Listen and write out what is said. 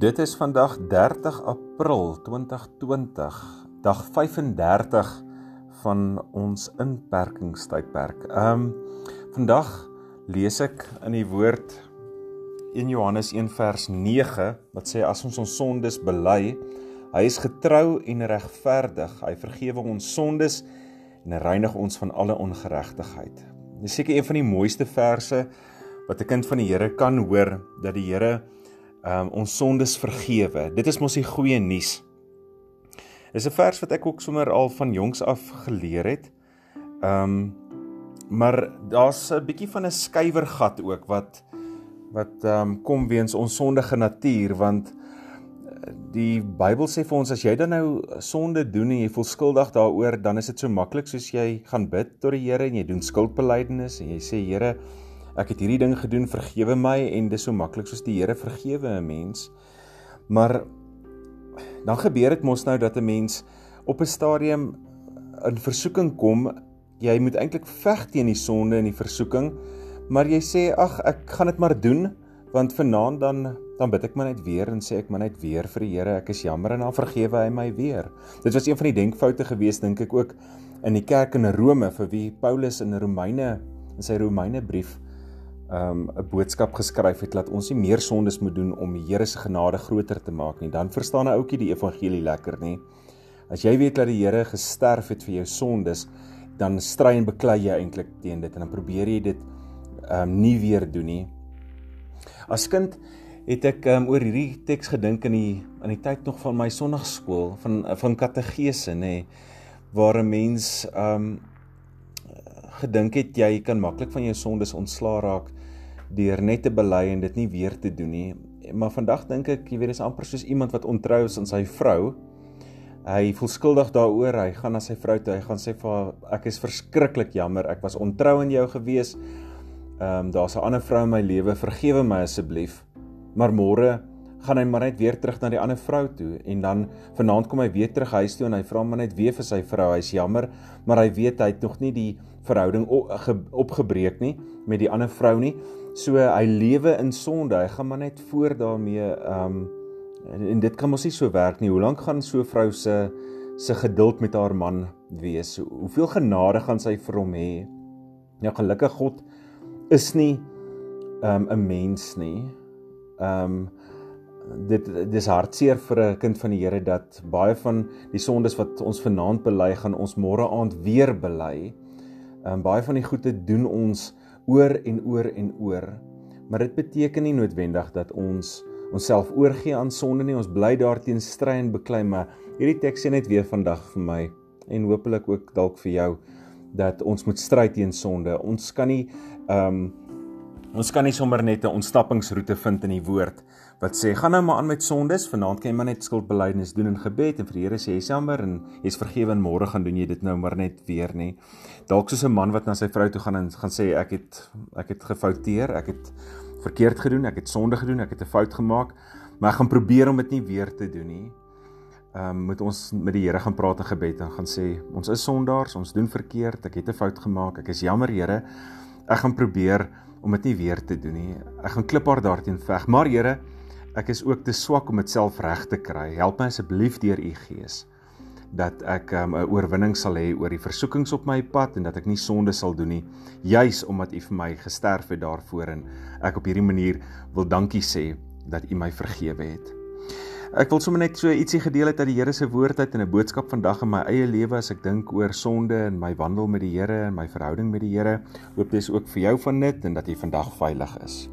Dit is vandag 30 April 2020, dag 35 van ons inperkingstydperk. Ehm um, vandag lees ek in die woord 1 Johannes 1 vers 9 wat sê as ons ons sondes bely, hy is getrou en regverdig. Hy vergewe ons sondes en reinig ons van alle ongeregtigheid. Dis seker een van die mooiste verse wat 'n kind van die Here kan hoor dat die Here um, ons sondes vergewe. Dit is mos die goeie nuus. Dis 'n vers wat ek ook sommer al van jongs af geleer het. Ehm um, maar daar's 'n bietjie van 'n skuiwergat ook wat wat ehm um, kom weens ons sondige natuur want eh, die Bybel sê vir ons as jy dan nou sonde doen en jy voel skuldig daaroor, dan is dit so maklik soos jy gaan bid tot die Here en jy doen skuldbelydenis en jy sê Here, ek het hierdie ding gedoen, vergewe my en dis so maklik soos die Here vergewe 'n mens. Maar dan gebeur dit mos nou dat 'n mens op 'n stadium in versoeking kom. Jy moet eintlik veg teen die sonde en die versoeking, maar jy sê ag, ek gaan dit maar doen want vanaand dan dan bid ek maar net weer en sê ek maar net weer vir die Here, ek is jammer en dan vergewe hy my weer. Dit was een van die denkfoute gewees dink ek ook in die kerk in Rome vir wie Paulus in Romeine in sy Romeine brief um 'n boodskap geskryf het dat ons nie meer sondes moet doen om die Here se genade groter te maak nie. Dan verstaan 'n ouetjie die evangelie lekker, nê? As jy weet dat die Here gesterf het vir jou sondes, dan stry en beklei jy eintlik teen dit en dan probeer jy dit um nie weer doen nie. As kind het ek um, oor hierdie teks gedink in die in die tyd nog van my sonnaarskool van van kategese nê waar 'n mens um gedink het jy kan maklik van jou sondes ontslaa raak deur net te bely en dit nie weer te doen nie. Maar vandag dink ek, jy weet, dis amper soos iemand wat ontrou is aan sy vrou. Hy voel skuldig daaroor. Hy gaan na sy vrou toe. Hy gaan sê vir haar, ek is verskriklik jammer. Ek was ontrou aan jou gewees. Ehm um, daar's 'n ander vrou in my lewe. Vergewe my asseblief. Maar môre gaan hy maar net weer terug na die ander vrou toe en dan vanaand kom hy weer terug huis toe en hy vra maar net weer vir sy vrou. Hy's jammer, maar hy weet hy het nog nie die verhouding opgebreek nie met die ander vrou nie. So hy lewe in sonde. Hy gaan maar net voort daarmee um en, dit kan mos nie so werk nie. Hoe lank gaan so 'n vrou se se geduld met haar man wees? Hoeveel genade gaan sy vir hom hê? Nou gelukkig God is nie um 'n mens nie. Um dit dis hartseer vir 'n kind van die Here dat baie van die sondes wat ons vanaand bely gaan ons môre aand weer bely. Um baie van die goeie doen ons oor en oor en oor. Maar dit beteken nie noodwendig dat ons onsself oorgee aan sonde nie. Ons bly daarteen stry en beklei, maar hierdie teks sê net weer vandag vir my en hopelik ook dalk vir jou dat ons moet stry teen sonde. Ons kan nie ehm um, Ons kan nie sommer net 'n ontsnappingsroete vind in die woord wat sê gaan nou maar aan met sondes, vanaand kan jy maar net skuldbelydenis doen in gebed en vir die Here sê jy's jammer en jy's vergewe en môre gaan doen jy dit nou maar net weer nie. Dalk soos 'n man wat na sy vrou toe gaan en gaan sê ek het ek het gefouteer, ek het verkeerd gedoen, ek het sonde gedoen, ek het 'n fout gemaak, maar ek gaan probeer om dit nie weer te doen nie. Ehm um, moet ons met die Here gaan praat in gebed en gaan sê ons is sondaars, ons doen verkeerd, ek het 'n fout gemaak, ek is jammer Here. Ek gaan probeer om dit nie weer te doen nie. Ek gaan klipbaar daarteen veg. Maar Here, ek is ook te swak om dit self reg te kry. Help my asseblief deur u Gees dat ek um, 'n um, oorwinning sal hê oor die versoekings op my pad en dat ek nie sonde sal doen nie, juis omdat u vir my gesterf het daarvoor en ek op hierdie manier wil dankie sê dat u my vergewe het. Ek wil sommer net so ietsie gedeel het uit die Here se woord uit in 'n boodskap vandag in my eie lewe as ek dink oor sonde en my wandel met die Here en my verhouding met die Here. Hoop dis ook vir jou van nut en dat jy vandag veilig is.